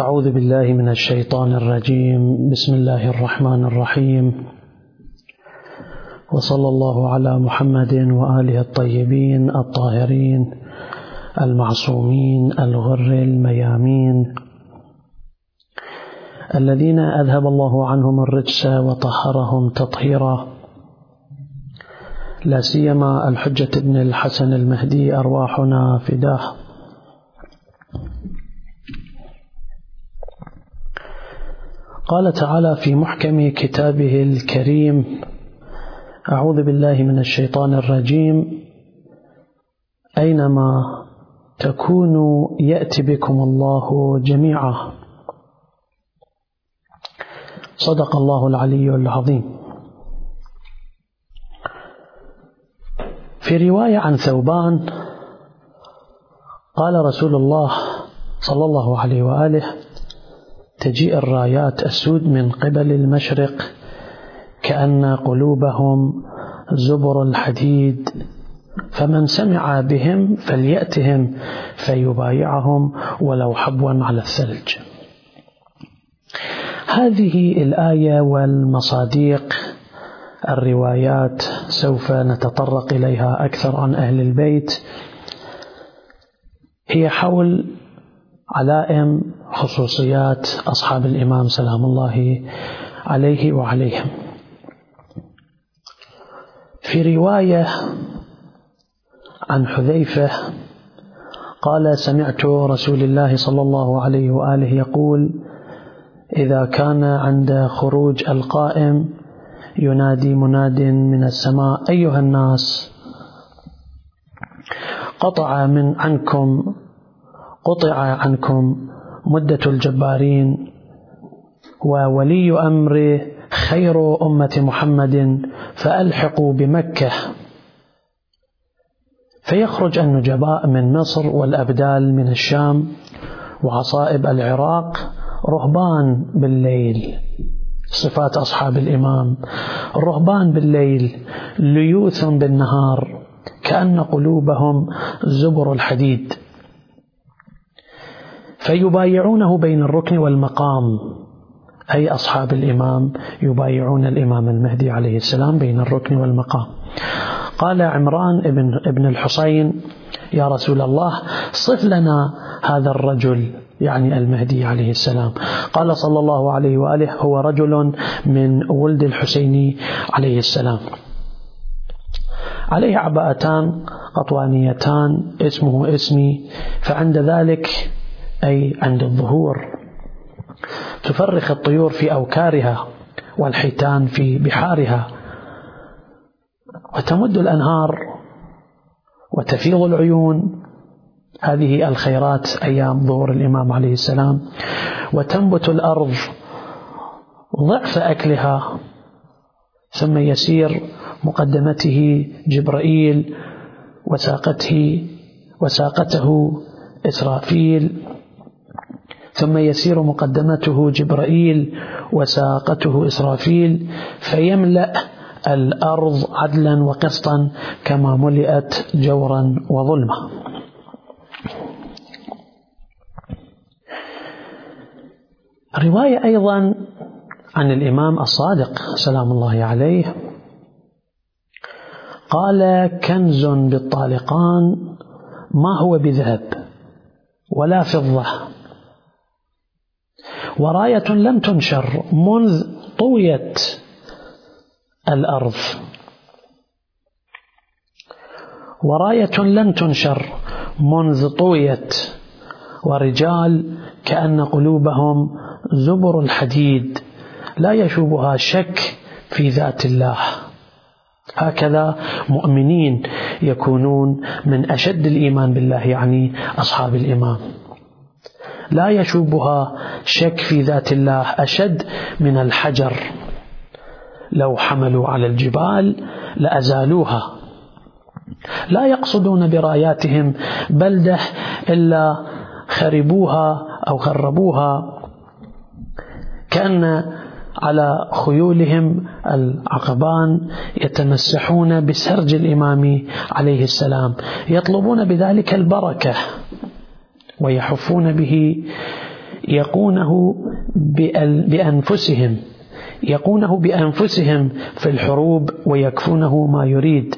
أعوذ بالله من الشيطان الرجيم. بسم الله الرحمن الرحيم. وصلى الله على محمد وآله الطيبين الطاهرين المعصومين الغر الميامين الذين أذهب الله عنهم الرجس وطهرهم تطهيرا. لا سيما الحجة ابن الحسن المهدي أرواحنا فداه. قال تعالى في محكم كتابه الكريم أعوذ بالله من الشيطان الرجيم. أينما تكونوا يأتي بكم الله جميعا. صدق الله العلي العظيم. في رواية عن ثوبان قال رسول الله صلى الله عليه وآله تجيء الرايات السود من قبل المشرق كأن قلوبهم زبر الحديد. فمن سمع بهم فليأتهم فيبايعهم ولو حبوا على الثلج. هذه الآية والمصاديق الروايات سوف نتطرق إليها أكثر عن أهل البيت. هي حول علائم خصوصيات أصحاب الإمام سلام الله عليه وعليهم. في رواية عن حذيفة قال سمعت رسول الله صلى الله عليه وآله يقول إذا كان عند خروج القائم ينادي مناد من السماء أيها الناس قطع من عنكم قطع عنكم مدة الجبارين وولي أمر خير أمة محمد فألحقوا بمكة. فيخرج النجباء من مصر والأبدال من الشام وعصائب العراق رهبان بالليل. صفات أصحاب الإمام الرهبان بالليل ليوث بالنهار كأن قلوبهم زبر الحديد. فيبايعونه بين الركن والمقام. أي أصحاب الإمام يبايعون الإمام المهدي عليه السلام بين الركن والمقام. قال عمران ابن, ابن الحسين يا رسول الله صف لنا هذا الرجل يعني المهدي عليه السلام. قال صلى الله عليه وآله هو رجل من ولد الحسين عليه السلام. عليه عباءتان قطوانيتان اسمه اسمي. فعند ذلك أي عند الظهور. تفرخ الطيور في أوكارها والحيتان في بحارها وتمد الأنهار وتفيض العيون. هذه الخيرات أيام ظهور الإمام عليه السلام. وتنبت الأرض ضعف أكلها ثم يسير مقدمته جبرائيل وساقته وساقته إسرافيل. ثم يسير مقدمته جبرائيل وساقته إسرافيل فيملأ الأرض عدلا وقسطا كما ملئت جورا وظلما. رواية أيضا عن الإمام الصادق سلام الله عليه قال كنز بالطالقان ما هو بذهب ولا فضة وراية لم تنشر منذ طويت الأرض. وراية لم تنشر منذ طويت ورجال كأن قلوبهم زبر الحديد لا يشوبها شك في ذات الله. هكذا مؤمنين يكونون من أشد الإيمان بالله يعني أصحاب الإمام لا يشوبها شك في ذات الله أشد من الحجر. لو حملوا على الجبال لأزالوها. لا يقصدون براياتهم بلدة إلا خربوها أو خربوها كأن على خيولهم العقبان يتمسحون بسرج الإمام عليه السلام. يطلبون بذلك البركة. ويحفون به يقونه بأنفسهم يقونه بأنفسهم في الحروب ويكفونه ما يريد.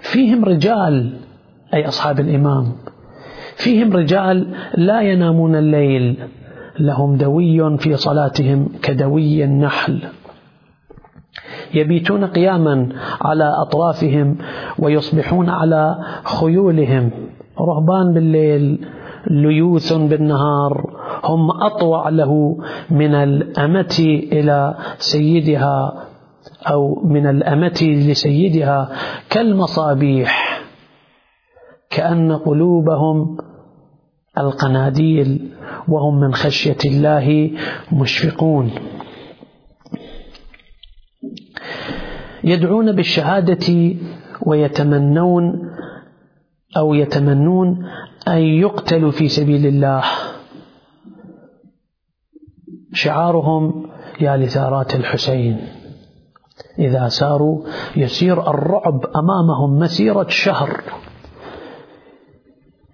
فيهم رجال أي أصحاب الإمام فيهم رجال لا ينامون الليل لهم دوي في صلاتهم كدوي النحل. يبيتون قياما على أطرافهم ويصبحون على خيولهم. رهبان بالليل ليوث بالنهار. هم أطوع له من الأمة إلى سيدها أو من الأمة لسيدها كالمصابيح كأن قلوبهم القناديل وهم من خشية الله مشفقون. يدعون بالشهادة ويتمنون أو يتمنون أن يقتلوا في سبيل الله. شعارهم يا لثارات الحسين. إذا ساروا يسير الرعب أمامهم مسيرة شهر.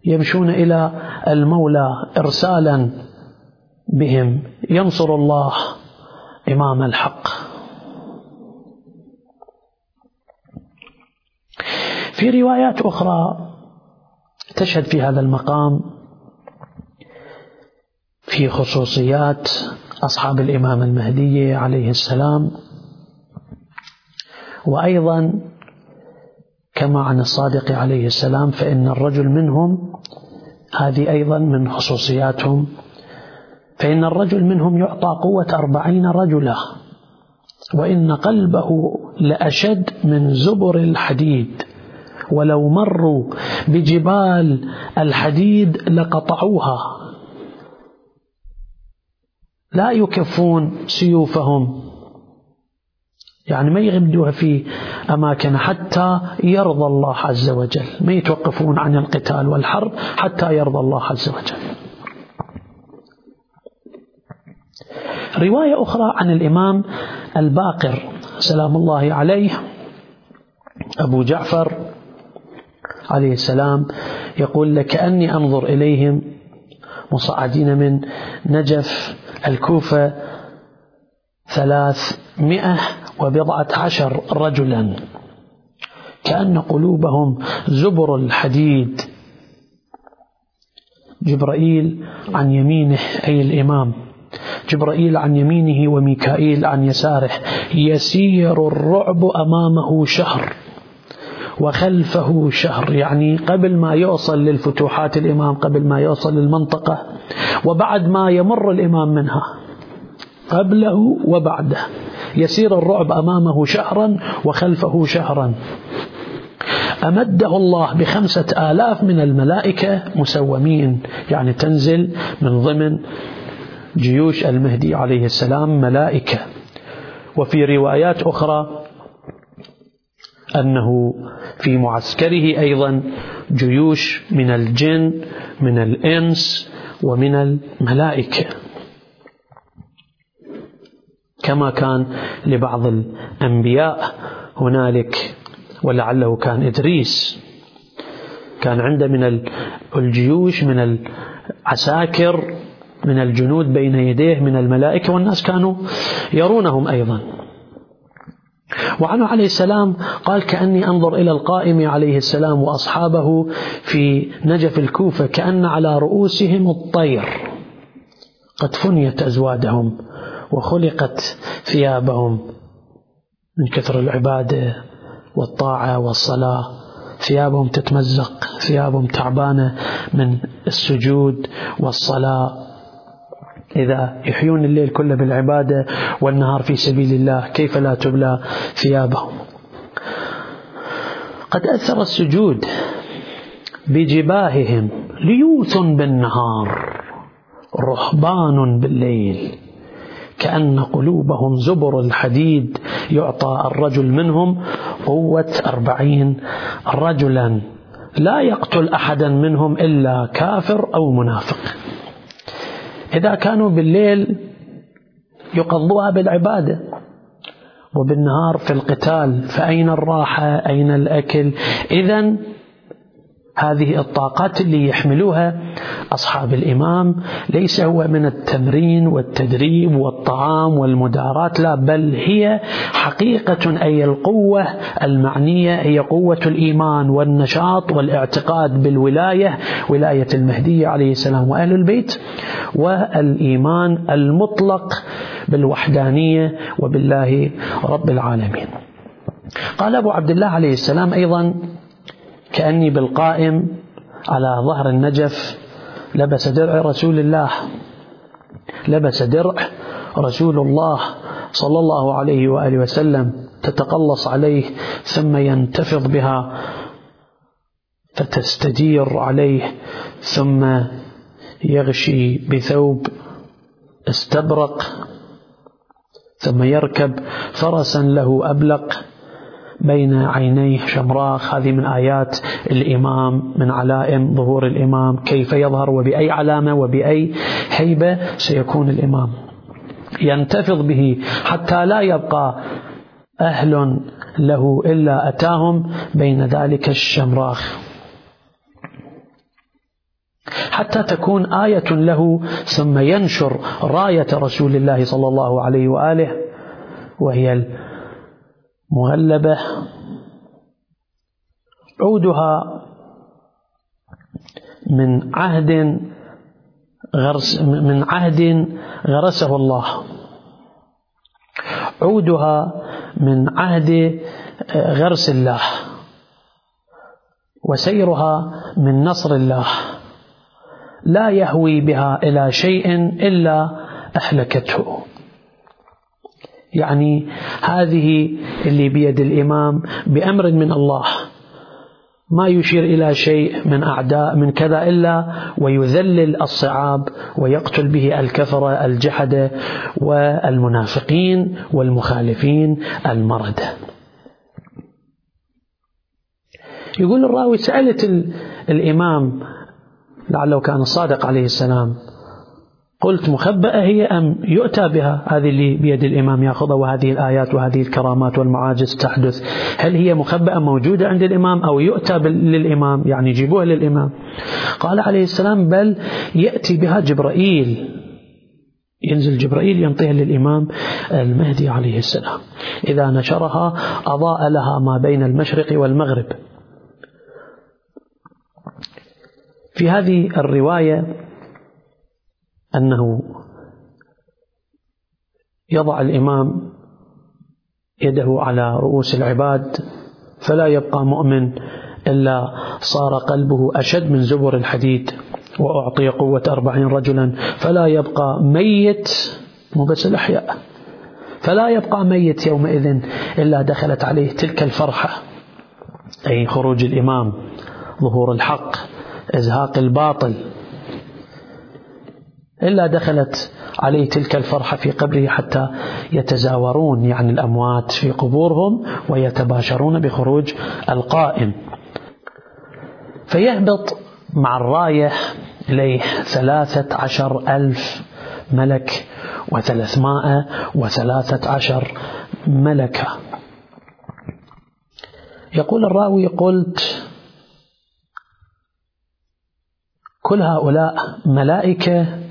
يمشون إلى المولى إرسالا بهم. ينصر الله إمام الحق. في روايات أخرى تشهد في هذا المقام في خصوصيات أصحاب الإمام المهدي عليه السلام. وأيضا كما عن الصادق عليه السلام فإن الرجل منهم هذه أيضا من خصوصياتهم فإن الرجل منهم يعطى قوة أربعين رجلا وإن قلبه لأشد من زبر الحديد. ولو مروا بجبال الحديد لقطعوها. لا يكفون سيوفهم. يعني ما يغمدوها في أماكن حتى يرضى الله عز وجل. ما يتوقفون عن القتال والحرب حتى يرضى الله عز وجل. رواية أخرى عن الإمام الباقر سلام الله عليه أبو جعفر عليه السلام يقول لكأني أنظر إليهم مصعدين من نجف الكوفة ثلاثمائة وبضعة عشر رجلا. كأن قلوبهم زبر الحديد. جبرائيل عن يمينه أي الإمام. جبرائيل عن يمينه وميكائيل عن يساره. يسير الرعب أمامه شهر. وخلفه شهر يعني قبل ما يوصل للفتوحات الإمام قبل ما يوصل للمنطقة وبعد ما يمر الإمام منها. قبله وبعده. يسير الرعب أمامه شهرا وخلفه شهرا. أمده الله بخمسة آلاف من الملائكة مسومين يعني تنزل من ضمن جيوش المهدي عليه السلام ملائكة. وفي روايات أخرى أنه في معسكره أيضا جيوش من الجن من الإنس ومن الملائكة. كما كان لبعض الأنبياء هنالك ولعله كان إدريس. كان عنده من الجيوش من العساكر من الجنود بين يديه من الملائكة والناس كانوا يرونهم أيضا. وعنه عليه السلام قال كأني أنظر إلى القائم عليه السلام وأصحابه في نجف الكوفة كأن على رؤوسهم الطير. قد فنيت أزوادهم وخلقت ثيابهم من كثر العبادة والطاعة والصلاة. ثيابهم تتمزق ثيابهم تعبانة من السجود والصلاة. إذا يحيون الليل كله بالعبادة والنهار في سبيل الله كيف لا تبلى ثيابهم؟ قد أثر السجود بجباههم ليوث بالنهار رهبان بالليل كأن قلوبهم زبر الحديد يعطى الرجل منهم قوة أربعين رجلا لا يقتل أحدا منهم إلا كافر أو منافق. إذا كانوا بالليل يقضوها بالعبادة وبالنهار في القتال فأين الراحة؟ أين الأكل؟ إذا هذه الطاقات اللي يحملوها أصحاب الإمام. ليس هو من التمرين والتدريب والطعام والمداراة لا بل هي حقيقة أي القوة المعنية هي قوة الإيمان والنشاط والاعتقاد بالولاية ولاية المهدي عليه السلام وأهل البيت والإيمان المطلق بالوحدانية وبالله رب العالمين. قال أبو عبد الله عليه السلام أيضا كأني بالقائم على ظهر النجف. لبس درع رسول الله لبس درع رسول الله صلى الله عليه وآله وسلم. تتقلص عليه ثم ينتفض بها فتستدير عليه ثم يغشي بثوب استبرق ثم يركب فرسا له أبلق. بين عينيه شمراخ هذه من آيات الإمام من علائم ظهور الإمام. كيف يظهر وبأي علامة وبأي هيبة سيكون الإمام. ينتفض به حتى لا يبقى أهل له إلا أتاهم بين ذلك الشمراخ. حتى تكون آية له ثم ينشر راية رسول الله صلى الله عليه وآله وهي مغلبة. عودها من عهد غرس من عهد غرسه الله. عودها من عهد غرس الله. وسيرها من نصر الله. لا يهوي بها إلى شيء إلا أهلكته. يعني هذه اللي بيد الإمام بأمر من الله. ما يشير إلى شيء من أعداء من كذا إلا ويذلل الصعاب ويقتل به الكفرة الجحدة والمنافقين والمخالفين المردة يقول الراوي سألت الإمام لعله كان الصادق عليه السلام. قلت مخبأة هي أم يؤتى بها هذه اللي بيد الإمام يأخذها وهذه الآيات وهذه الكرامات والمعاجز تحدث. هل هي مخبأة موجودة عند الإمام أو يؤتى للإمام؟ يعني يجيبوها للإمام. قال عليه السلام بل يأتي بها جبرائيل. ينزل جبرائيل ينطيها للإمام المهدي عليه السلام. إذا نشرها أضاء لها ما بين المشرق والمغرب. في هذه الرواية أنه يضع الإمام يده على رؤوس العباد فلا يبقى مؤمن إلا صار قلبه أشد من زبر الحديد وأعطي قوة أربعين رجلا. فلا يبقى ميت مو بس الأحياء فلا يبقى ميت يومئذ إلا دخلت عليه تلك الفرحة. أي خروج الإمام ظهور الحق إزهاق الباطل. إلا دخلت عليه تلك الفرحة في قبره حتى يتزاورون يعني الأموات في قبورهم ويتباشرون بخروج القائم. فيهبط مع الراية إليه ثلاثة عشر ألف ملك وثلاثمائة وثلاثة عشر ملكة. يقول الراوي قلت كل هؤلاء ملائكة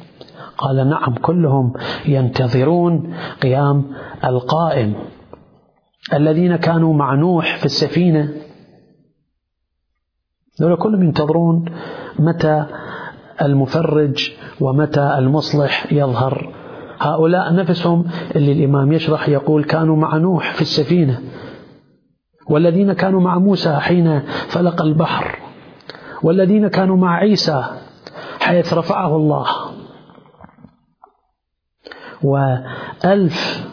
قال نعم كلهم ينتظرون قيام القائم. الذين كانوا مع نوح في السفينة دول كلهم ينتظرون متى المفرج ومتى المصلح يظهر. هؤلاء نفسهم اللي الإمام يشرح يقول كانوا مع نوح في السفينة والذين كانوا مع موسى حين فلق البحر والذين كانوا مع عيسى حيث رفعه الله. وألف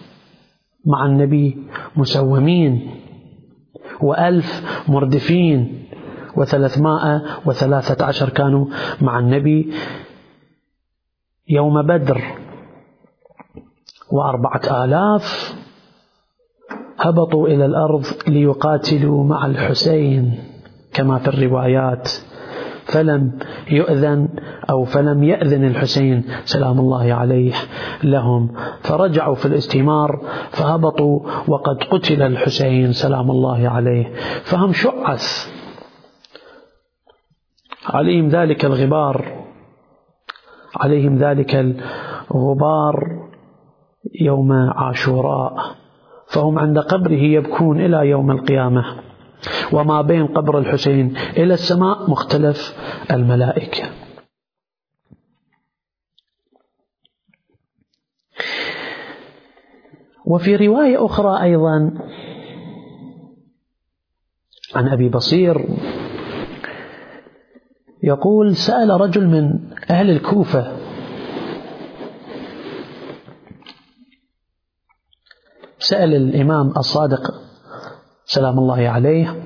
مع النبي مسومين وألف مردفين وثلاثمائة وثلاثة عشر كانوا مع النبي يوم بدر وأربعة آلاف هبطوا إلى الأرض ليقاتلوا مع الحسين كما في الروايات. فلم يؤذن أو فلم يأذن الحسين سلام الله عليه لهم. فرجعوا في الاستمار فهبطوا وقد قتل الحسين سلام الله عليه. فهم شعث. عليهم ذلك الغبار. عليهم ذلك الغبار يوم عاشوراء. فهم عند قبره يبكون إلى يوم القيامة. وما بين قبر الحسين إلى السماء مختلف الملائكة. وفي رواية أخرى أيضا عن أبي بصير يقول سأل رجل من أهل الكوفة سأل الإمام الصادق سلام الله عليه.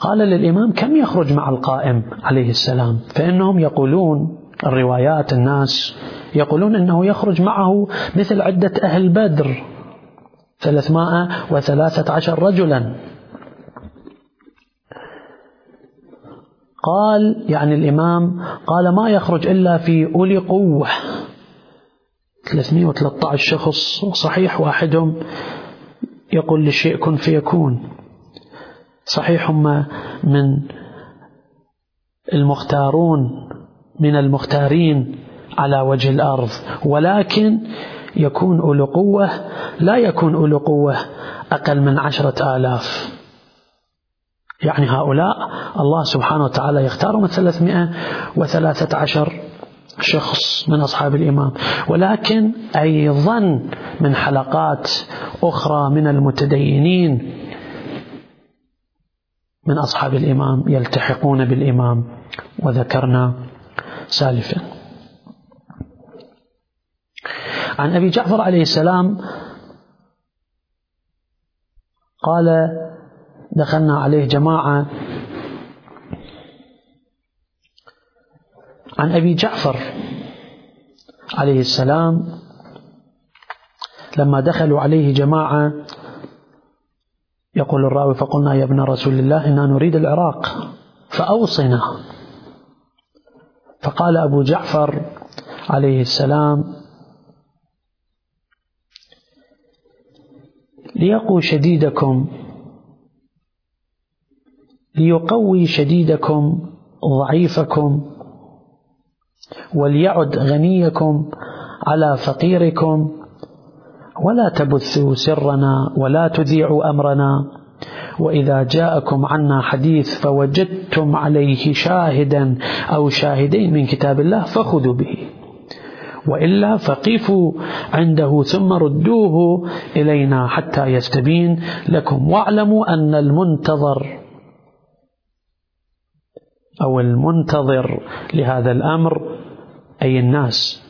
قال للإمام كم يخرج مع القائم عليه السلام؟ فإنهم يقولون الروايات الناس يقولون أنه يخرج معه مثل عدة أهل بدر ثلاثمائة وثلاثة عشر رجلا. قال يعني الإمام قال ما يخرج إلا في أولي قوة. 313 شخص صحيح واحدهم يقول للشيء كن فيكون. صحيح هم من المختارون من المختارين على وجه الأرض ولكن يكون أولو قوة لا يكون أولو قوة أقل من عشرة آلاف. يعني هؤلاء الله سبحانه وتعالى يختار من ثلاثمائة وثلاثة عشر. شخص من أصحاب الإمام ولكن أيضا من حلقات أخرى من المتدينين من أصحاب الإمام يلتحقون بالإمام وذكرنا سالفا. عن أبي جعفر عليه السلام قال دخلنا عليه جماعة عن أبي جعفر عليه السلام لما دخلوا عليه جماعة يقول الراوي فقلنا يا ابن رسول الله إنا نريد العراق فأوصنا. فقال أبو جعفر عليه السلام ليقوا شديدكم ليقوي شديدكم ضعيفكم وليعد غنيكم على فقيركم. ولا تبثوا سرنا ولا تذيعوا أمرنا. وإذا جاءكم عنا حديث فوجدتم عليه شاهدا أو شاهدين من كتاب الله فخذوا به. وإلا فقفوا عنده ثم ردوه إلينا حتى يستبين لكم. واعلموا أن المنتظر أو المنتظر لهذا الأمر أي الناس.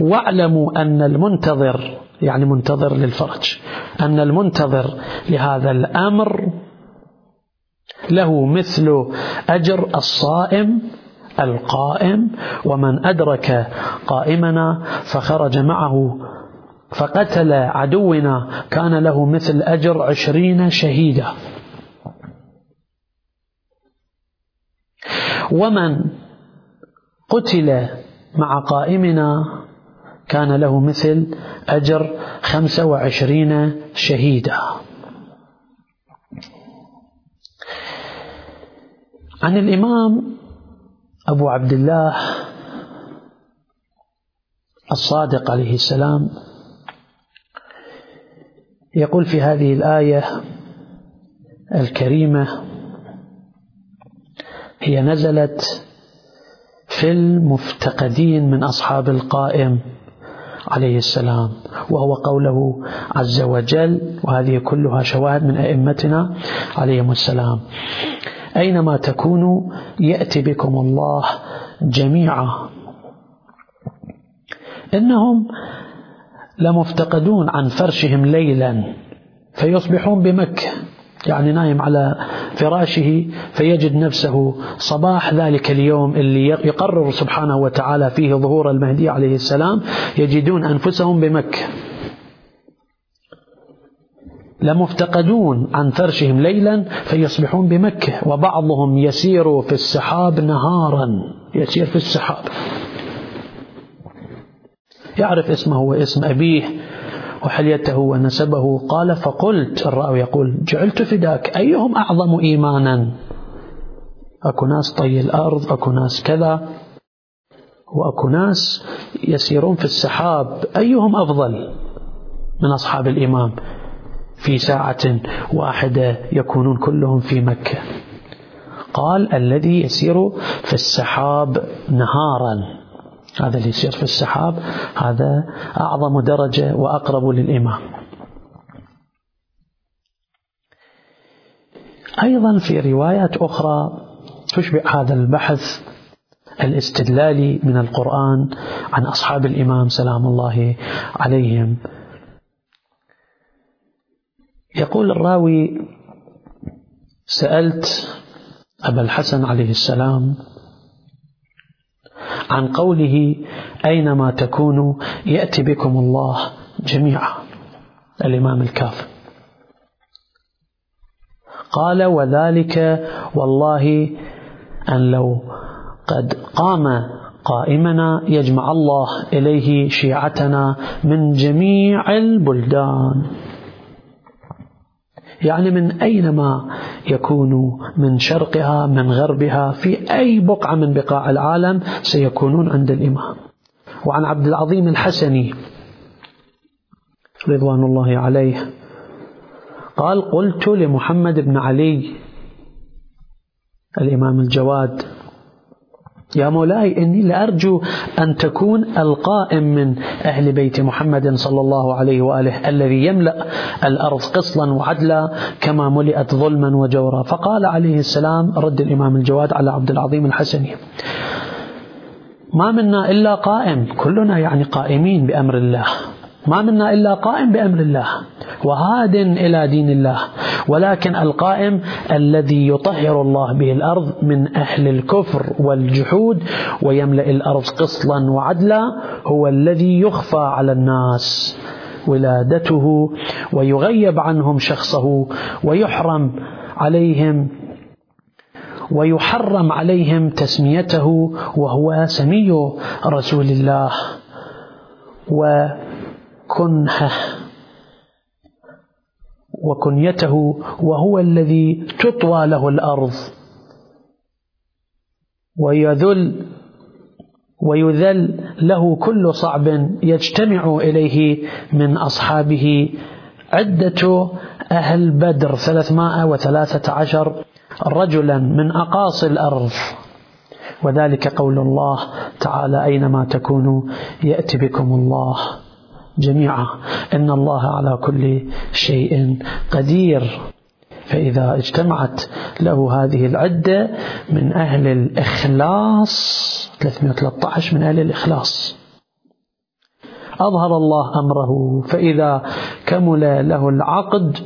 واعلموا أن المنتظر يعني منتظر للفرج أن المنتظر لهذا الأمر له مثل أجر الصائم القائم ومن أدرك قائمنا فخرج معه فقتل عدونا كان له مثل أجر عشرين شهيدا. ومن قتل مع قائمنا كان له مثل أجر خمسة وعشرين شهيدا. عن الإمام أبو عبد الله الصادق عليه السلام يقول في هذه الآية الكريمة هي نزلت في المفتقدين من أصحاب القائم عليه السلام وهو قوله عز وجل وهذه كلها شواهد من أئمتنا عليهم السلام. أينما تكونوا يأتي بكم الله جميعا. إنهم لمفتقدون عن فرشهم ليلا فيصبحون بمكة يعني نايم على فراشه فيجد نفسه صباح ذلك اليوم اللي يقرر سبحانه وتعالى فيه ظهور المهدي عليه السلام يجدون أنفسهم بمكة. لمفتقدون عن فرشهم ليلا فيصبحون بمكة وبعضهم يسير في السحاب نهارا. يسير في السحاب. يعرف اسمه واسم أبيه وحليته ونسبه قال فقلت الراوي يقول جعلت فداك أيهم أعظم إيمانا؟ أكو ناس طي الأرض أكو ناس كذا وأكو ناس يسيرون في السحاب أيهم أفضل من أصحاب الإمام في ساعة واحدة يكونون كلهم في مكة؟ قال الذي يسير في السحاب نهارا. هذا اللي يسير في السحاب هذا أعظم درجة وأقرب للإمام أيضا في روايات أخرى تشبه هذا البحث الاستدلالي من القرآن عن أصحاب الإمام سلام الله عليهم. يقول الراوي سألت أبا الحسن عليه السلام عن قوله أينما تكونوا يأتي بكم الله جميعا. الإمام الكافر قال وذلك والله أن لو قد قام قائمنا يجمع الله إليه شيعتنا من جميع البلدان. يعني من أينما يكون من شرقها من غربها في أي بقعة من بقاع العالم سيكونون عند الإمام. وعن عبد العظيم الحسني رضوان الله عليه قال قلت لمحمد بن علي الإمام الجواد يا مولاي إني لأرجو أن تكون القائم من أهل بيت محمد صلى الله عليه وآله الذي يملأ الأرض قسطا وعدلا كما ملئت ظلما وجورا. فقال عليه السلام رد الإمام الجواد على عبد العظيم الحسني ما منا إلا قائم كلنا يعني قائمين بأمر الله. ما منا إلا قائم بأمر الله وهاد إلى دين الله. ولكن القائم الذي يطهر الله به الأرض من أهل الكفر والجحود ويملأ الأرض قسطا وعدلا هو الذي يخفى على الناس ولادته ويغيب عنهم شخصه ويحرم عليهم ويحرم عليهم تسميته وهو سمي رسول الله. وكنهه وكنيته وهو الذي تطوى له الأرض. ويذل ويذل له كل صعب يجتمع إليه من أصحابه. عدة أهل بدر ثلاثمائة وثلاثة عشر رجلا من أقاصي الأرض. وذلك قول الله تعالى أينما تكونوا يأتي بكم الله. جميعا. إن الله على كل شيء قدير. فإذا اجتمعت له هذه العدة من أهل الإخلاص 313 من أهل الإخلاص. أظهر الله أمره. فإذا كمل له العقد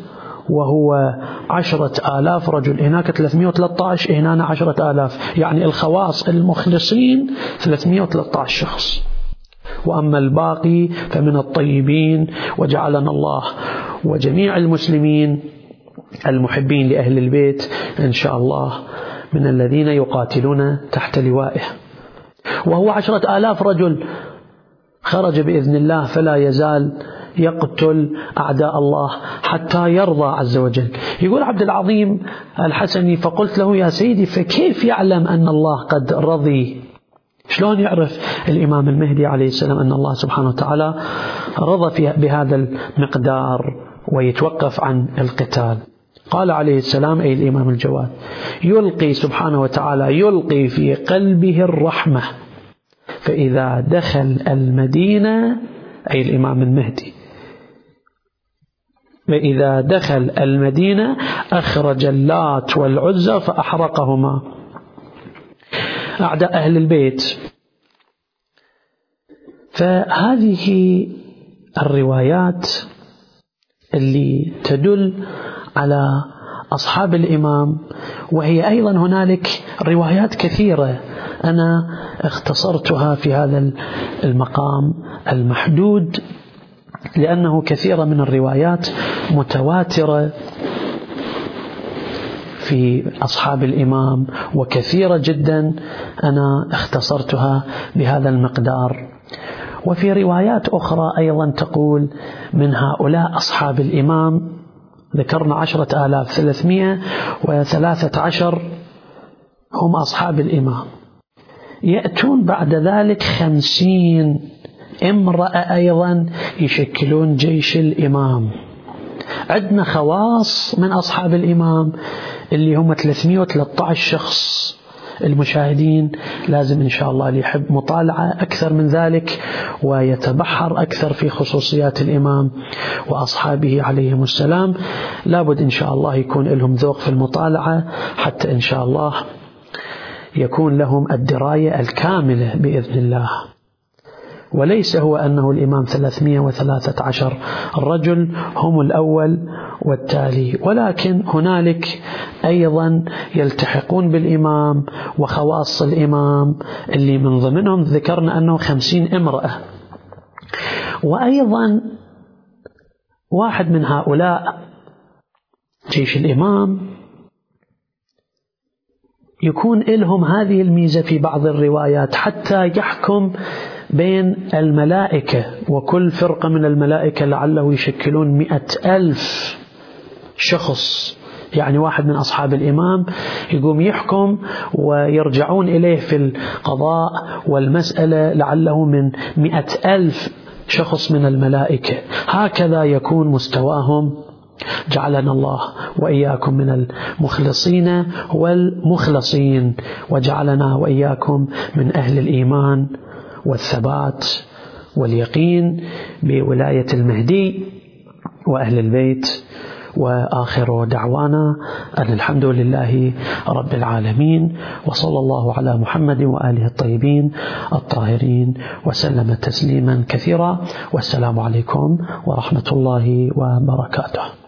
وهو عشرة آلاف رجل هناك 313 هنا عشرة آلاف. يعني الخواص المخلصين 313 شخص. وأما الباقي فمن الطيبين وجعلنا الله وجميع المسلمين المحبين لأهل البيت إن شاء الله من الذين يقاتلون تحت لوائه. وهو عشرة آلاف رجل خرج بإذن الله فلا يزال يقتل أعداء الله حتى يرضى عز وجل. يقول عبد العظيم الحسني فقلت له يا سيدي فكيف يعلم أن الله قد رضي شلون يعرف الإمام المهدي عليه السلام أن الله سبحانه وتعالى رضى بهذا المقدار ويتوقف عن القتال؟ قال عليه السلام أي الإمام الجواد يلقي سبحانه وتعالى يلقي في قلبه الرحمة. فإذا دخل المدينة أي الإمام المهدي فإذا دخل المدينة أخرج اللات والعزى فأحرقهما. أعداء أهل البيت. فهذه الروايات اللي تدل على أصحاب الإمام وهي أيضا هنالك روايات كثيرة أنا اختصرتها في هذا المقام المحدود لأنه كثيرة من الروايات متواترة في أصحاب الإمام وكثيرة جدا أنا اختصرتها بهذا المقدار. وفي روايات أخرى أيضا تقول من هؤلاء أصحاب الإمام ذكرنا عشرة آلاف ثلاثمائة وثلاثة عشر هم أصحاب الإمام. يأتون بعد ذلك خمسين امرأة أيضا يشكلون جيش الإمام. عندنا خواص من أصحاب الإمام. اللي هم 313 شخص. المشاهدين لازم إن شاء الله اللي يحب مطالعة أكثر من ذلك ويتبحر أكثر في خصوصيات الإمام وأصحابه عليهم السلام. لابد إن شاء الله يكون لهم ذوق في المطالعة حتى إن شاء الله يكون لهم الدراية الكاملة بإذن الله. وليس هو أنه الإمام 313 رجل هم الأول والتالي. ولكن هنالك أيضا يلتحقون بالإمام وخواص الإمام اللي من ضمنهم ذكرنا أنه خمسين امرأة. وأيضا واحد من هؤلاء جيش الإمام يكون لهم هذه الميزة في بعض الروايات حتى يحكم بين الملائكة وكل فرقة من الملائكة لعله يشكلون مئة ألف شخص. يعني واحد من أصحاب الإمام يقوم يحكم ويرجعون إليه في القضاء والمسألة لعله من مئة ألف شخص من الملائكة. هكذا يكون مستواهم. جعلنا الله وإياكم من المخلصين والمخلصين وجعلنا وإياكم من أهل الإيمان. والثبات واليقين بولاية المهدي وأهل البيت وآخر دعوانا أن الحمد لله رب العالمين وصلى الله على محمد وآله الطيبين الطاهرين وسلم تسليما كثيرا والسلام عليكم ورحمة الله وبركاته